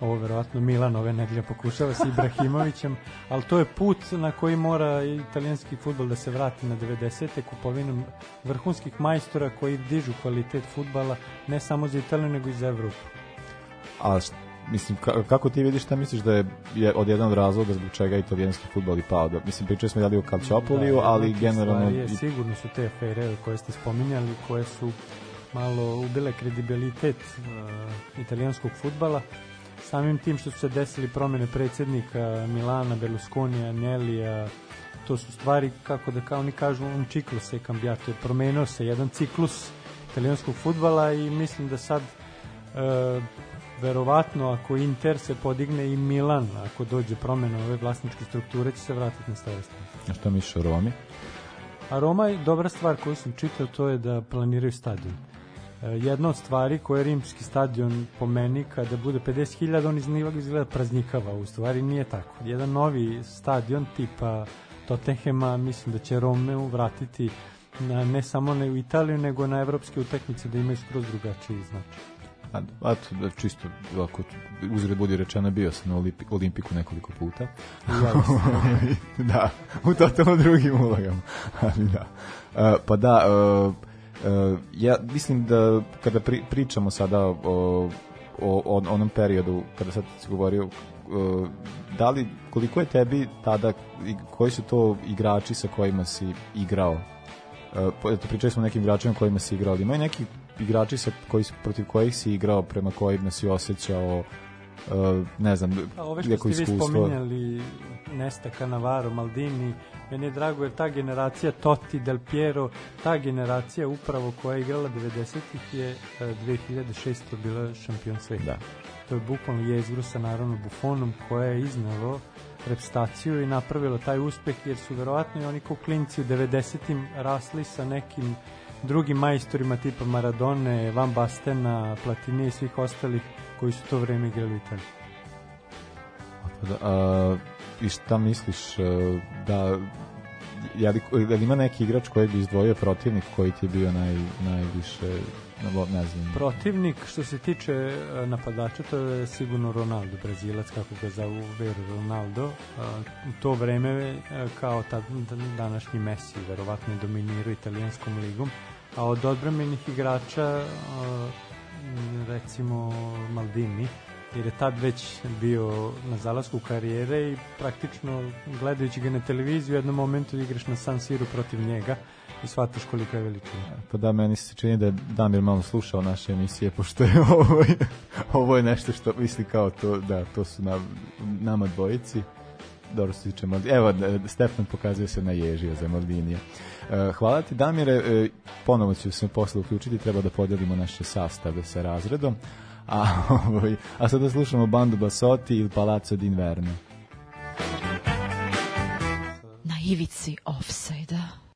ovo verovatno Milan ove nedelje pokušava sa Ibrahimovićem, *laughs* ali to je put na koji mora italijanski futbol da se vrati na 90. kupovinom vrhunskih majstora koji dižu kvalitet futbala ne samo za Italiju nego i za Evropu. A mislim, ka, kako ti vidiš šta misliš da je, je od jedan od razloga zbog čega je italijanski futbol i pao? Da, mislim, pričali smo da li o Calciopoliju, Da, ali generalno... Je, sigurno su te afere koje ste spominjali, koje su malo ubile kredibilitet uh, italijanskog futbala. Samim tim što su se desili promene predsjednika Milana, Berlusconija, Nelija, to su stvari, kako da kao oni kažu, un ciklo se cambiato, je promenio se jedan ciklus italijanskog futbala i mislim da sad e, verovatno ako Inter se podigne i Milan, ako dođe promena ove vlasničke strukture, će se vratiti na stare stvari. A šta misliš o Romi? A Roma je dobra stvar koju sam čitao, to je da planiraju stadion. E, jedna od stvari koje je rimski stadion po meni, kada bude 50.000, on izgleda, izgleda praznikava, u stvari nije tako. Jedan novi stadion tipa Tottenhema, mislim da će Romeu vratiti na, ne samo na Italiju, nego na evropske utakmice da imaju skroz drugačiji značaj. A, a to, da, čisto, ako uzred budi rečeno, bio sam na Olimpi, Olimpiku nekoliko puta. *laughs* Da, u totalno drugim ulogama. Ali da. E, pa da, e, e, ja mislim da kada pri, pričamo sada o, o, o onom periodu, kada sad si govorio, da li koliko je tebi tada, koji su to igrači sa kojima si igrao? Eto, pričali smo o nekim igračima kojima si igrao, ali imaju neki igrači sa koji, protiv kojih si igrao, prema kojima si osjećao e, ne znam, A ove što neko ste vi iskustvo. spominjali, Nesta, Cannavaro, Maldini, meni je drago jer ta generacija Totti, Del Piero, ta generacija upravo koja je igrala 90-ih je e, 2006. bila šampion sveta. Da. To je bukvalno jezgru sa naravno Buffonom koje je iznalo repstaciju i napravilo taj uspeh jer su verovatno i oni ko klinci u 90-im rasli sa nekim drugim majstorima tipa Maradone, Van Bastena, Platini i svih ostalih koji su to vreme igrali u Italiji. Da, a, I šta misliš e, da je li, da li ima neki igrač koji bi izdvojio protivnik koji ti je bio naj, najviše ne, znam Protivnik što se tiče e, napadača to je sigurno Ronaldo, Brazilac kako ga zovu Vero Ronaldo. E, U to vreme e, kao ta, današnji Messi verovatno je dominirao italijanskom ligom, a od odbrambenih igrača recimo Maldini jer je tad već bio na zalasku karijere i praktično gledajući ga na televiziju u jednom momentu igraš na San Siru protiv njega i shvataš kolika je veličina. Pa da, meni se čini da je Damir malo slušao naše emisije, pošto je *laughs* ovo, ovo je nešto što misli kao to, da, to su na, nama dvojici. Dobro se tiče Maldini. Evo, e, Stefan pokazuje se na ježio za Maldinije. E, Hvala ti, Damire. E, Ponovo ću se posle uključiti, treba da podelimo naše sastave sa razredom. A, *laughs* ovaj, a sada slušamo bandu Basotti il Palazzo d'Inverno. Na ivici offside-a.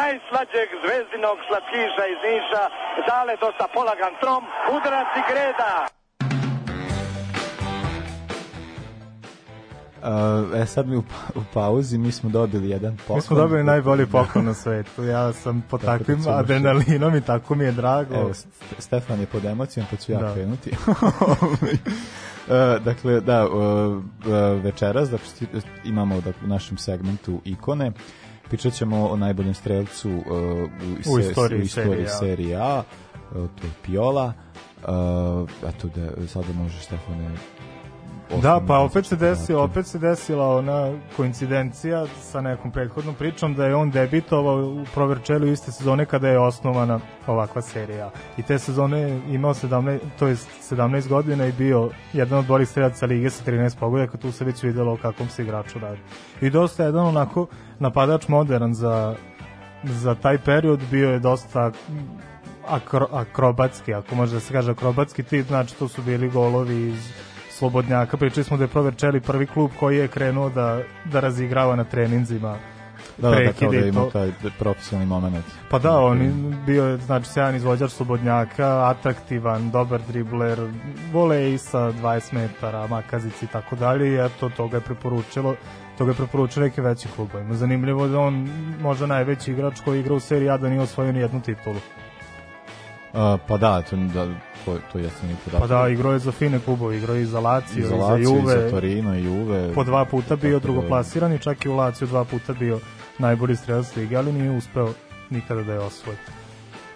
Najslađeg zvezdinog slatkiša iz Niša, dale dosta polagan trom, udarac i greda. Uh, e sad mi u, pa- u pauzi mi smo dobili jedan poklon. Mi smo dobili najbolji poklon na svetu. Ja sam Tako da takvim ćemo adrenalinom i tako mi je drago. Evo, St- Stefan je pod emocijom, pa ću ja Da. krenuti. *laughs* E, dakle, da, e, večeras da imamo da, u našem segmentu ikone. Pričat ćemo o najboljem strelcu e, u, istoriji u istoriji serije A. E, to je Piola. E, eto da sada može Stefane Da, pa opet se desila, opet se desila ona koincidencija sa nekom prethodnom pričom da je on debitovao u Proverčelu iste sezone kada je osnovana ovakva serija. I te sezone je imao 17, to jest 17 godina i bio jedan od boljih strelaca lige sa 13 pogodaka, tu se već videlo o kakvom se igraču radi. I dosta jedan onako napadač modern za, za taj period bio je dosta akro, akrobatski, ako može da se kaže akrobatski tip, znači to su bili golovi iz slobodnjaka. Pričali smo da je Proverčeli prvi klub koji je krenuo da, da razigrava na treninzima Da, da, da, kao da i ima taj profesionalni moment. Pa da, on je bio znači sjajan izvođač slobodnjaka, atraktivan, dobar dribler, volej sa 20 metara, makazici i tako dalje i eto to ga je preporučilo to ga je preporučilo neke veći klubovima. Zanimljivo da on možda najveći igrač koji igra u seriji A da nije osvojio ni jednu titulu. Uh, pa da, to, da, to, to jeste mi podatak. Pa da, igrao je za fine klubove, igrao je i za Lazio, i I za za Lazio, Juve. i za Torino, i Juve. Po dva puta bio da- drugoplasirani, čak i u Lazio dva puta bio najbolji strelac lige, ali nije uspeo nikada da je osvoji.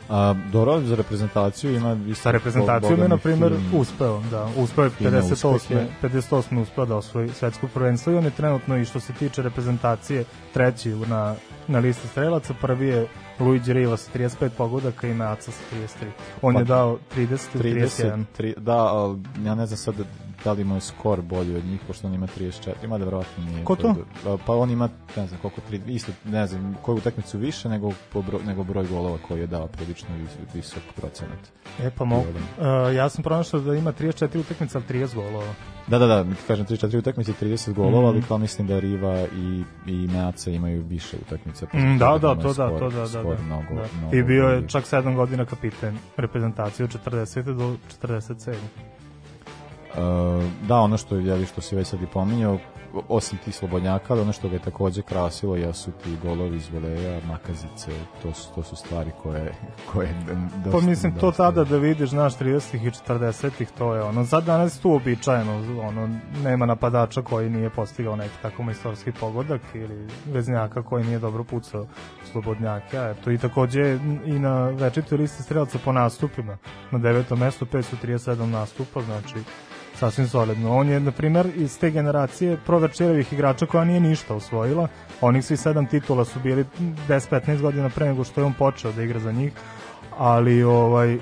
A, dobro, za reprezentaciju ima... isto Sa reprezentacijom je, na primjer, uspeo, da, uspeo je fine 58. uspehe. 58. uspeo da osvoji svetsko prvenstvo i on je trenutno i što se tiče reprezentacije treći na, na listi strelaca, prvi je Luigi Riva sa 35 pogodaka i Meaca sa 33. On Pa, je dao 30 ili 31. 33, da, ali ja ne znam sad da li ima skor bolji od njih, pošto on ima 34, ima da verovatno nije. Ko to? Pa, Pa on ima, ne znam koliko, tri, isto, ne znam, koju utakmicu više nego, po broj, nego broj golova koji je dao prilično vis- visok procenat. E pa mogu. Uh, ja sam pronašao da ima 34 utakmica, ali 30 golova. Da, da, da, mi kažem 3-4 utakmice i 30 golova, Mhm. ali kao mislim da Riva i, i Meaca imaju više utakmica. pa Mm, zato da, da, mu je to da, to da, da. da. Mnogo, da. mnogo I bio je čak 7 godina kapiten reprezentacije od 40. do 47. Da, ono što je što si već sad i pominjao, osim tih slobodnjaka, ali ono što ga je takođe krasilo jesu ti golovi iz voleja, makazice, to su, to su stvari koje, koje dosta, Pa mislim, to dosta- tada da vidiš, znaš, 30-ih i 40-ih, to je ono, sad danas tu običajeno, ono, nema napadača koji nije postigao neki tako majstorski pogodak ili veznjaka koji nije dobro pucao slobodnjaka, eto, i takođe i na večitoj listi strelaca po nastupima, na devetom mestu 537 nastupa, znači, sasvim solidno. On je, na primer, iz te generacije provečerevih igrača koja nije ništa osvojila. Onih svi sedam titula su bili 10-15 godina pre nego što je on počeo da igra za njih, ali ovaj uh,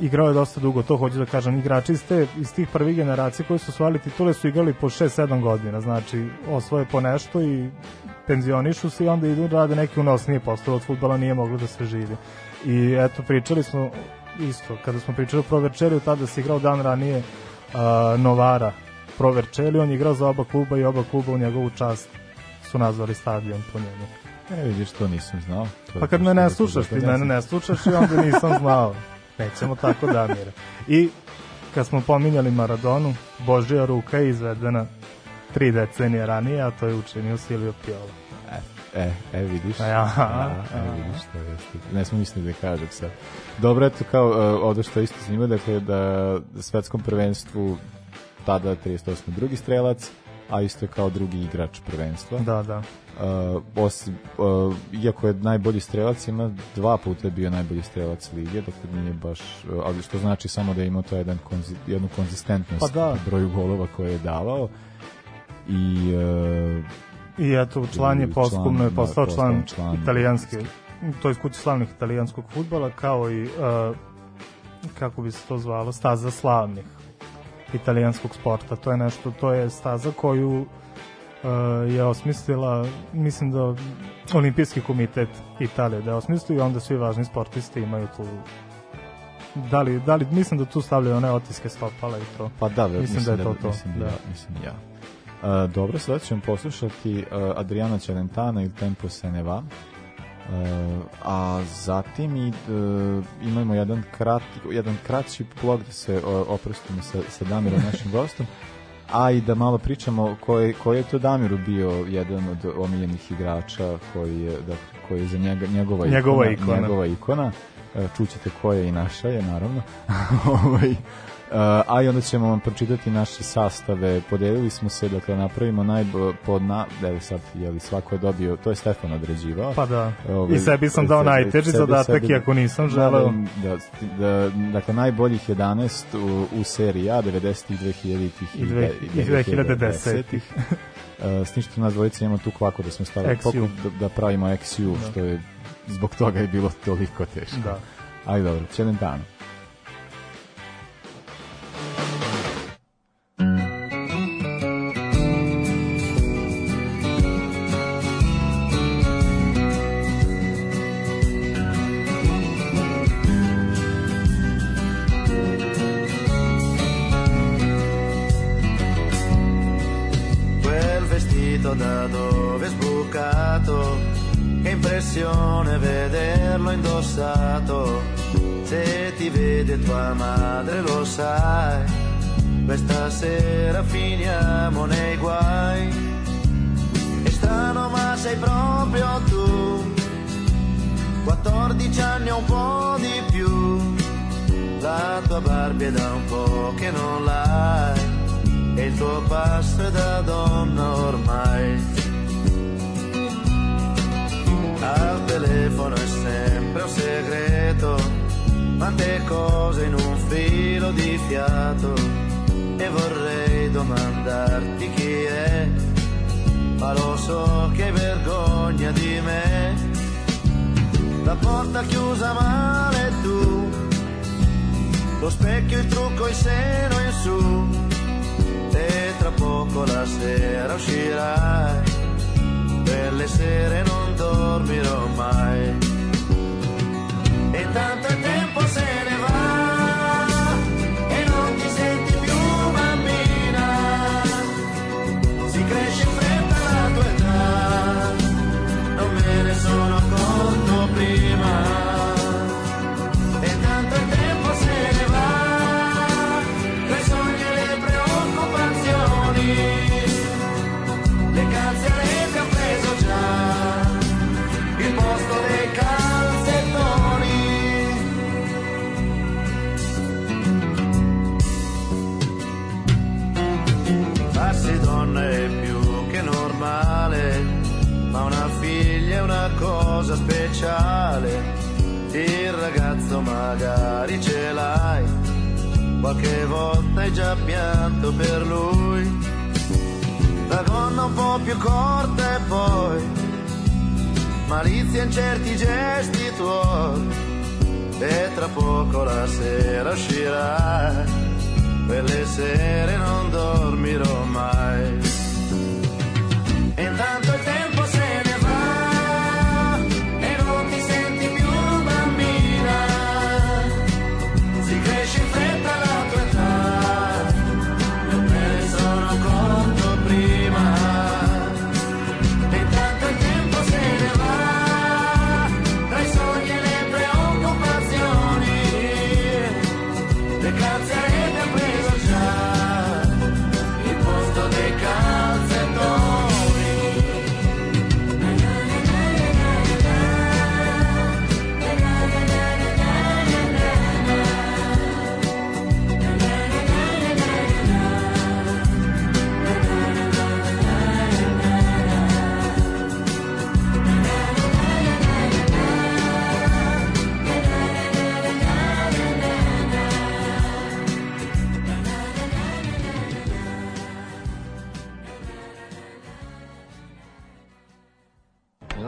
igrao je dosta dugo, to hoću da kažem. Igrači iz, te, iz tih prvih generacija koji su osvojili titule su igrali po 6-7 godina, znači osvoje po nešto i penzionišu se i onda idu rade neki unosnije poslove od futbala nije moglo da se živi. I eto, pričali smo isto, kada smo pričali o Proverčeliju, tada se igrao dan ranije uh, Novara Proverčeli, on je igrao za oba kluba i oba kluba u njegovu čast su nazvali stadion po njemu. E, vidiš, to nisam znao. To Pa kad me ne rekao, slušaš, ti ne mene ne slušaš i onda nisam znao. Nećemo tako Damire. I kad smo pominjali Maradonu, Božija ruka je izvedena tri decenije ranije, a to je učinio Silvio Piola. E, e, vidiš. A ja, A, e, vidiš to jeste. Ne smo mislili da kažem sad. Dobro, eto, kao uh, ovde što je isto zanimljivo, dakle, da svetskom prvenstvu tada 38. drugi strelac, a isto je kao drugi igrač prvenstva. Da, da. Uh, osim, uh, iako je najbolji strelac, ima dva puta je bio najbolji strelac lige, dakle nije baš, uh, ali što znači samo da je imao to jedan konzi, jednu konzistentnost Pa da. broju golova koje je davao. I uh, I eto, član je I posthumno je član, postao da, član, član. italijanske, to je kuće slavnih italijanskog futbala, kao i, uh, kako bi se to zvalo, staza slavnih italijanskog sporta. To je nešto, to je staza koju uh, je osmislila, mislim da olimpijski komitet Italije da je osmislio i onda svi važni sportisti imaju tu da li, da li, mislim da tu stavljaju one otiske stopala i to. Pa da, mislim, mislim, da je to to. Mislim da, da. ja, mislim ja. Uh, dobro, sada ćemo poslušati uh, Adriana Celentana il Tempo se ne va. a zatim i, e, imamo jedan, krat, jedan kraći blog da se o, oprostimo sa, sa Damirom, našim *laughs* gostom, a i da malo pričamo koji, koji je to Damiru bio jedan od omiljenih igrača koji je, da, koji je za njega, njegova, Njegova ikona, ikona. njegova ikona. E, Čućete koja je i naša je, naravno. *laughs* Uh, a i onda ćemo vam pročitati naše sastave. Podelili smo se, dakle, napravimo najbo, pod na, evo sad, jeli, svako je dobio, to je Stefan određivao. Pa da. Ovaj, I sebi sam dao sebi- najteži zadatak, sebi- iako nisam želeo. Da, da, da, dakle, najboljih 11 u, u seriji A, 90-ih, 2000-ih I dve- i 2010-ih. Uh, s tim što nas dvojica imamo tu kvako da smo stavili XU. pokup da, da pravimo XU, Da. što je zbog toga je bilo toliko teško. Da. Ali dobro, Celentano. Quel sera finiamo nei guai. È strano ma sei proprio tu, 14 anni o un po' di più, la tua Barbie è da un po' che non l'hai e il tuo passo è da donna ormai. Al telefono è sempre un segreto, quante cose in un filo di fiato vorrei domandarti chi è, ma lo so che vergogna di me. La porta chiusa male tu, lo specchio, il trucco, il seno in su e tra poco la sera uscirai, quelle sere non dormirò mai. E tanto il ma una figlia è una cosa speciale. Il ragazzo magari ce l'hai, qualche volta hai già pianto per lui. La gonna un po' più corta e poi malizia in certi gesti tuoi. E tra poco la sera uscirà, quelle sere non dormirò mai.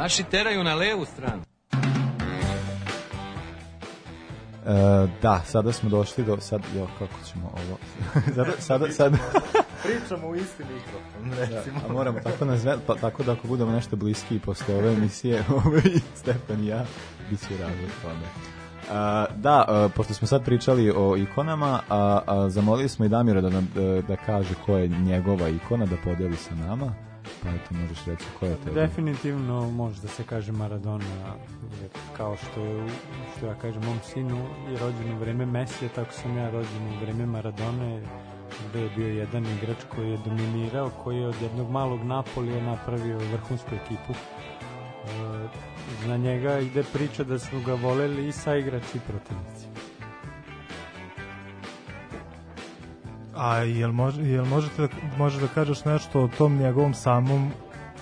Naši teraju na levu stranu. E, da, sada smo došli do, sad, jo, kako ćemo ovo, *laughs* sada, sada, sada, *laughs* Pričamo u isti mikrofon, recimo. Da, a moramo tako nazve, pa, tako da ako budemo nešto bliski posle ove emisije, *laughs* ovaj, Stefan i ja, bit će razlog tome. A, da, a, pošto smo sad pričali o ikonama, a, a zamolili smo i Damira da, nam, da, da kaže ko je njegova ikona, da podeli sa nama. Pa eto možeš reći ko je tebi. Definitivno može da se kaže Maradona, jer kao što, je, što ja kažem mom sinu je rođen u vreme Mesija, tako sam ja rođen u vreme Maradone, gde je bio jedan igrač koji je dominirao, koji je od jednog malog Napolija napravio vrhunsku ekipu. E, na njega ide priča da su ga voleli i sa igrači i protivnici. A jel, može, jel možete da, možeš da kažeš nešto o tom njegovom samom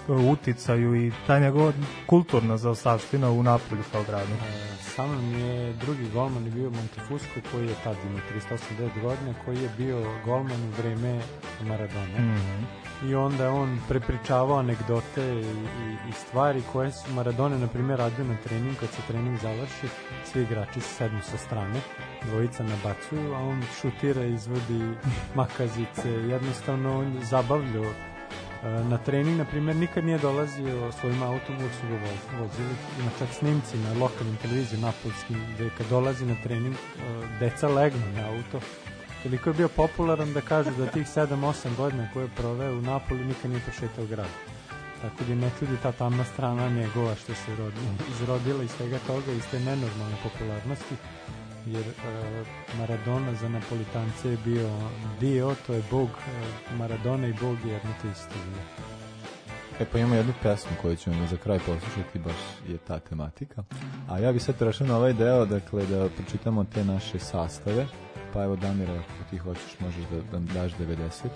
e, uticaju i ta njegova kulturna zaostavština u Napolju kao gradu? E, sa mnom je drugi golman je bio Montefusco koji je tad imao 389 godina, koji je bio golman u vreme Maradona. Mm -hmm. I onda je on prepričavao anegdote i, i, i stvari koje su Maradona, na primjer, radio na trening, kad se trening završi, svi igrači se sednu sa strane, dvojica nabacuju, a on šutira, izvodi makazice, jednostavno on zabavljao na trening, na primjer, nikad nije dolazio svojim autom, uvijek vozili. Ima čak snimci na lokalnim televiziji napolskim, gde kad dolazi na trening, deca legnu na auto. Toliko je bio popularan da kažu da tih 7-8 godina koje je proveo u Napoli nikad nije prošetao grad. Tako da ne čudi ta tamna strana njegova što se rodila, izrodila iz svega toga, iz te nenormalne popularnosti jer uh, Maradona za Napolitance je bio dio, to je bog uh, Maradona i bog je jedno te isto. E pa imamo jednu pesmu koju ćemo za kraj poslušati, baš je ta tematika. A ja bih sad prešao na ovaj deo, dakle, da pročitamo te naše sastave. Pa evo, Damira, ako ti hoćeš, možeš da, da daš 90.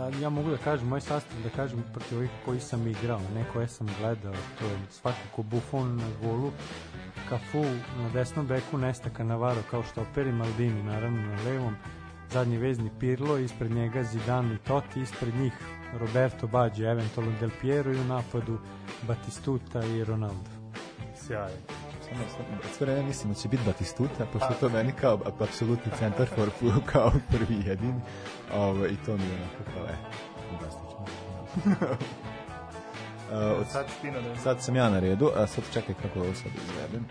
A, ja mogu da kažem, moj sastav, da kažem, protiv ovih koji sam igrao, ne koje sam gledao, to je svakako Buffon na golu, Cafu na desnom beku, Nesta Canavaro kao što operi Maldini, naravno na levom, zadnji vezni Pirlo, ispred njega Zidane i Totti, ispred njih Roberto Baggio, eventualno Del Piero i u napadu Batistuta i Ronaldo. Sjajno. Samo, sve vreme mislim da će biti Batistuta, pošto to meni kao apsolutni centar for *laughs* kao prvi jedini. Ovo, I to mi je onako kao, e, fantastično. *laughs* Uh, sad, ti na redu. sad sam ja na redu, a sad čekaj kako ovo sad izvedem.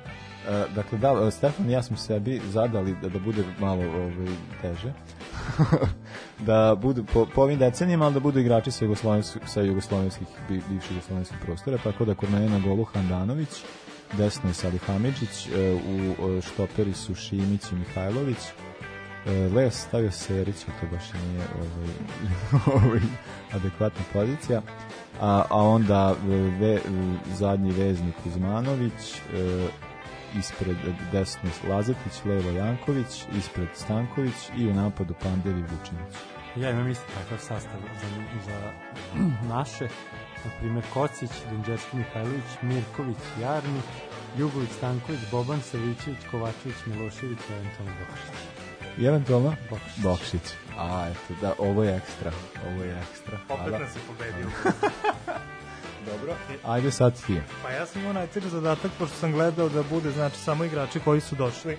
Uh, dakle, da, Stefan i ja smo sebi zadali da, da bude malo ovaj, teže. *laughs* da budu po, po ovim decenijama, ali da budu igrači sa, jugoslovenskih, sa jugoslovenskih, bivših jugoslovenskih prostora, tako da kod mene na golu Handanović, desno je Salihamiđić, u štoperi su Šimić i Mihajlović, Leo stavio Serić, to baš nije ovaj, *laughs* ovaj, adekvatna pozicija. A, a onda ve, zadnji veznik Kuzmanović e, ispred desno Lazetić, levo Janković ispred Stanković i u napadu Pandevi Vučinić. Ja imam isti takav sastav za, za naše na primjer Kocić, Denđerski Mihajlović, Mirković, Jarni, Jugović, Stanković, Boban Savićević, Kovačević, Milošević i eventualno Bokšić. I eventualno Bokšić. Bokšić. A, eto, da, ovo je ekstra. Ovo je ekstra. Opet nas je pobedio. *laughs* Dobro. Ajde sad ti. Pa ja sam imao najteži zadatak, pošto sam gledao da bude, znači, samo igrači koji su došli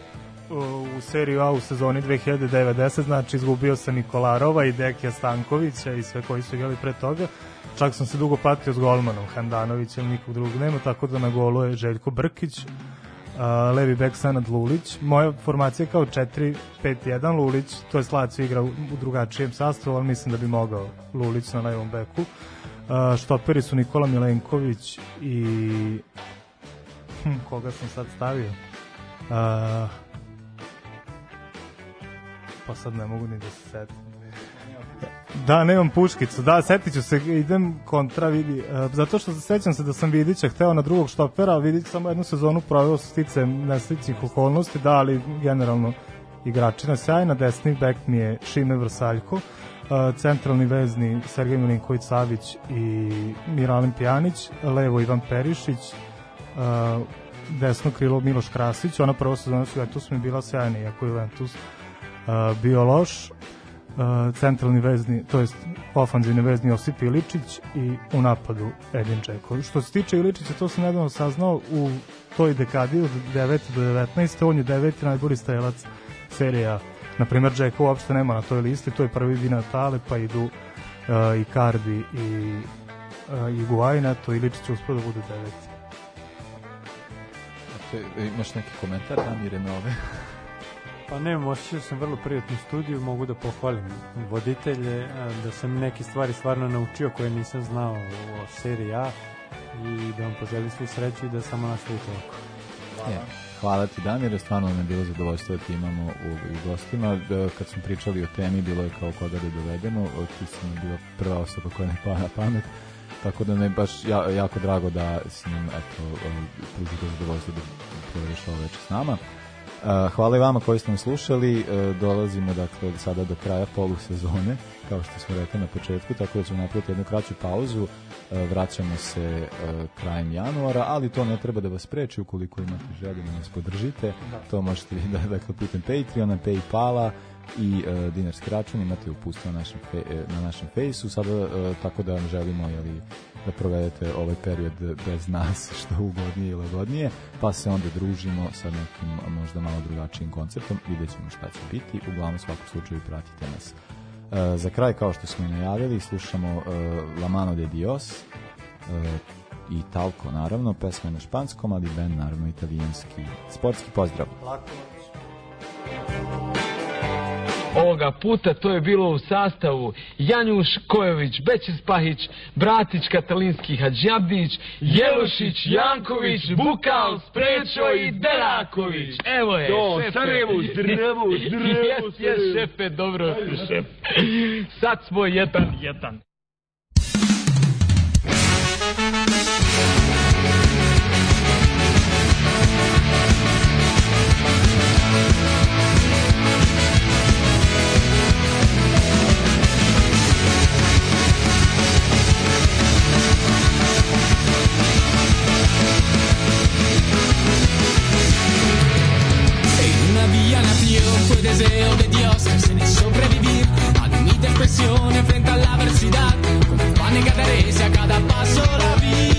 u seriju A u sezoni 2090, znači izgubio sam Nikolarova i Dekija Stankovića i sve koji su igrali pre toga. Čak sam se dugo patio s golmanom Handanovićem, nikog drugog nema, tako da na golu je Željko Brkić, uh, levi bek Sanad Lulić. Moja formacija je kao 4-5-1 Lulić, to je Slacio igra u, u drugačijem sastavu, ali mislim da bi mogao Lulić na levom beku. Uh, štoperi su Nikola Milenković i hm, koga sam sad stavio? Uh, pa sad ne mogu ni da se setim. Da, nemam puškicu. Da, setit ću se, idem kontra, vidi. Uh, zato što sećam se da sam Vidića hteo na drugog štopera, a Vidić samo jednu sezonu proveo s sticajem nesličnih okolnosti, da, ali generalno igračina sjajna. Desni bek mi je Šime Vrsaljko, uh, centralni vezni Sergej Milinković Savić i Miralem Pjanić, levo Ivan Perišić, uh, desno krilo Miloš Krasić, ona prva sezona su Juventus mi bila sjajna, iako Juventus bio loš, centralni vezni, to jest ofanzivni vezni Josip Iličić i u napadu Edin Čeko. Što se tiče Iličića, to sam nedavno saznao u toj dekadi od 9. do 19. On je deveti najbolji strelac serija. Naprimer, Džeko uopšte nema na toj listi, to je prvi Di Natale, pa idu uh, i Cardi i uh, i Guajna, to Iličić uspio da bude deveti. Te, imaš neki komentar, Damire, na ove? Pa nemam, osjećao sam vrlo prijatnu studiju, mogu da pohvalim voditelje, a, da sam neke stvari stvarno naučio koje nisam znao o seriji A i da vam poželim svu sreću i da samo nastavite oko. E, hvala ti Damire, stvarno nam je bilo zadovoljstvo da ti imamo u, u gostima. Da, kad smo pričali o temi, bilo je kao koga da dovedemo, ti si nam bila prva osoba koja ne pada na pamet, tako da me baš ja, jako drago da si nam eto, pružio zadovoljstvo da provedeš ovo večer s nama. Hvala i vama koji ste nam slušali. Uh, dolazimo dakle sada do kraja polusezone, kao što smo rekli na početku, tako da ćemo napraviti jednu kraću pauzu. Uh, vraćamo se krajem januara, ali to ne treba da vas spreči ukoliko imate želju da nas podržite. Da. To možete da dakle putem Patreona, Paypala i uh, dinarski račun imate upustio na našem, fe, na našem fejsu sada uh, tako da vam želimo jeli, da provedete ovaj period bez nas *laughs* što ugodnije i lagodnije pa se onda družimo sa nekim možda malo drugačijim konceptom vidjet ćemo šta će biti. Uglavnom svakom slučaju pratite nas. Uh, za kraj kao što smo i najavili slušamo uh, La Mano de Dios uh, i Talco naravno pesma na španskom ali band naravno italijanski. Sportski pozdrav! Lako. Ovoga puta to je bilo u sastavu Janjuš Kojović, Bećis Pahić, Bratić Katalinski Hadžabdić, Jelušić, Janković, Bukal, Sprečo i Deraković. Evo je, Do, šefe. Sarajevo, zdravo, zdravo, *laughs* Jes, jes, šefe, dobro. Sad smo jedan, jedan. Fue deseo de Dios que se de sobrevivir. Admite expresión enfrenta a la adversidad. Con afán y catarese a cada paso la vida.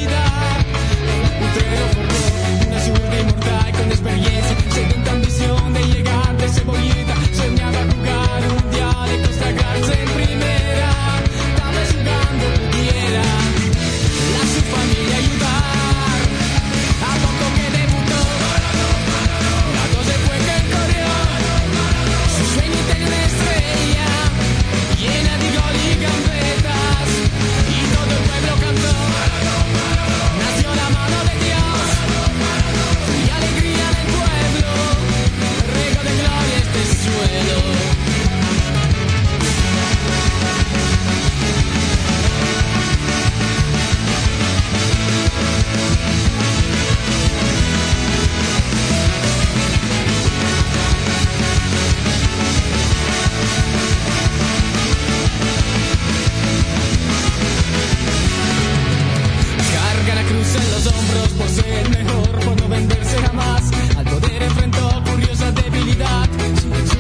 el mejor por no venderse jamás. Al poder enfrentó curiosa debilidad. Su,